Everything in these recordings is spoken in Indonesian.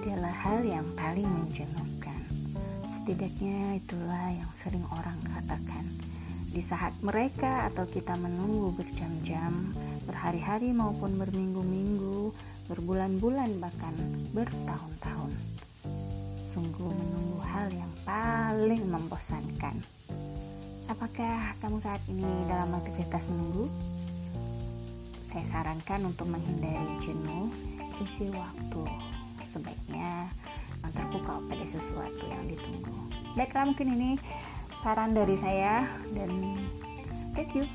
adalah hal yang paling menjenuhkan. Setidaknya itulah yang sering orang katakan. Di saat mereka atau kita menunggu berjam-jam, berhari-hari maupun berminggu-minggu, berbulan-bulan bahkan bertahun-tahun. Sungguh menunggu hal yang paling membosankan. Apakah kamu saat ini dalam aktivitas menunggu? Saya sarankan untuk menghindari jenuh, isi waktu Sebaiknya terpukau pada sesuatu yang ditunggu. Baiklah mungkin ini saran dari saya dan thank you.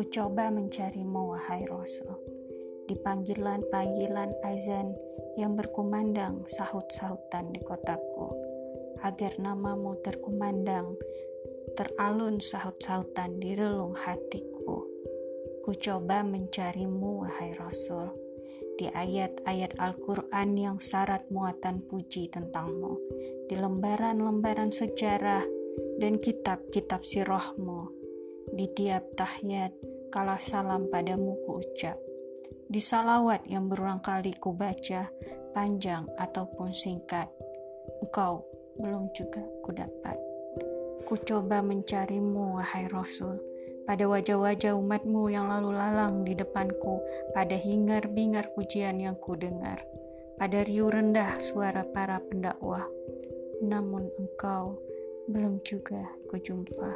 Ku coba mencarimu, wahai Rasul. Di panggilan-panggilan azan yang berkumandang sahut-sahutan di kotaku, agar namamu terkumandang, teralun sahut-sahutan di relung hatiku. Ku coba mencarimu, wahai Rasul, di ayat-ayat Al-Quran yang syarat muatan puji tentangmu, di lembaran-lembaran sejarah dan kitab-kitab sirahmu, di tiap tahiyat kala salam padamu ku ucap. Di salawat yang berulang kali ku baca, panjang ataupun singkat, engkau belum juga ku dapat. Ku coba mencarimu, wahai Rasul, pada wajah-wajah umatmu yang lalu lalang di depanku, pada hingar-bingar pujian yang ku dengar, pada riuh rendah suara para pendakwah. Namun engkau belum juga ku jumpa.